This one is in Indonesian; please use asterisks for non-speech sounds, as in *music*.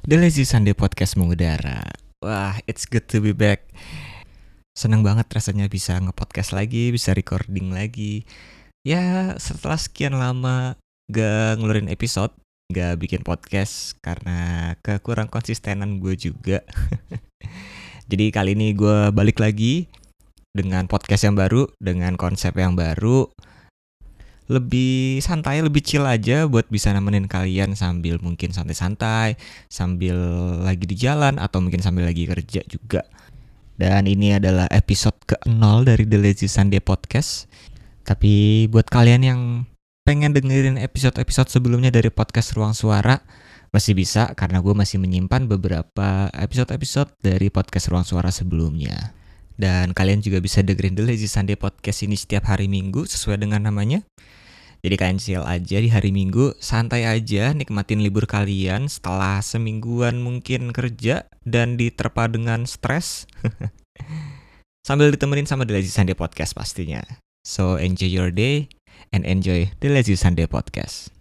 The Lazy Sunday Podcast mengudara. Wah, it's good to be back. Senang banget rasanya bisa nge-podcast lagi, bisa recording lagi. Ya, setelah sekian lama gak ngeluarin episode, gak bikin podcast karena kekurang konsistenan gue juga. *laughs* Jadi kali ini gue balik lagi dengan podcast yang baru, dengan konsep yang baru, lebih santai, lebih chill aja buat bisa nemenin kalian sambil mungkin santai-santai, sambil lagi di jalan atau mungkin sambil lagi kerja juga. Dan ini adalah episode ke-0 dari The Lazy Sunday Podcast. Tapi buat kalian yang pengen dengerin episode-episode sebelumnya dari podcast Ruang Suara, masih bisa karena gue masih menyimpan beberapa episode-episode dari podcast Ruang Suara sebelumnya. Dan kalian juga bisa dengerin The Lazy Sunday Podcast ini setiap hari Minggu sesuai dengan namanya. Jadi kalian chill aja di hari Minggu, santai aja, nikmatin libur kalian setelah semingguan mungkin kerja dan diterpa dengan stres. *laughs* Sambil ditemenin sama The Lazy Sunday Podcast pastinya. So enjoy your day and enjoy The Lazy Sunday Podcast.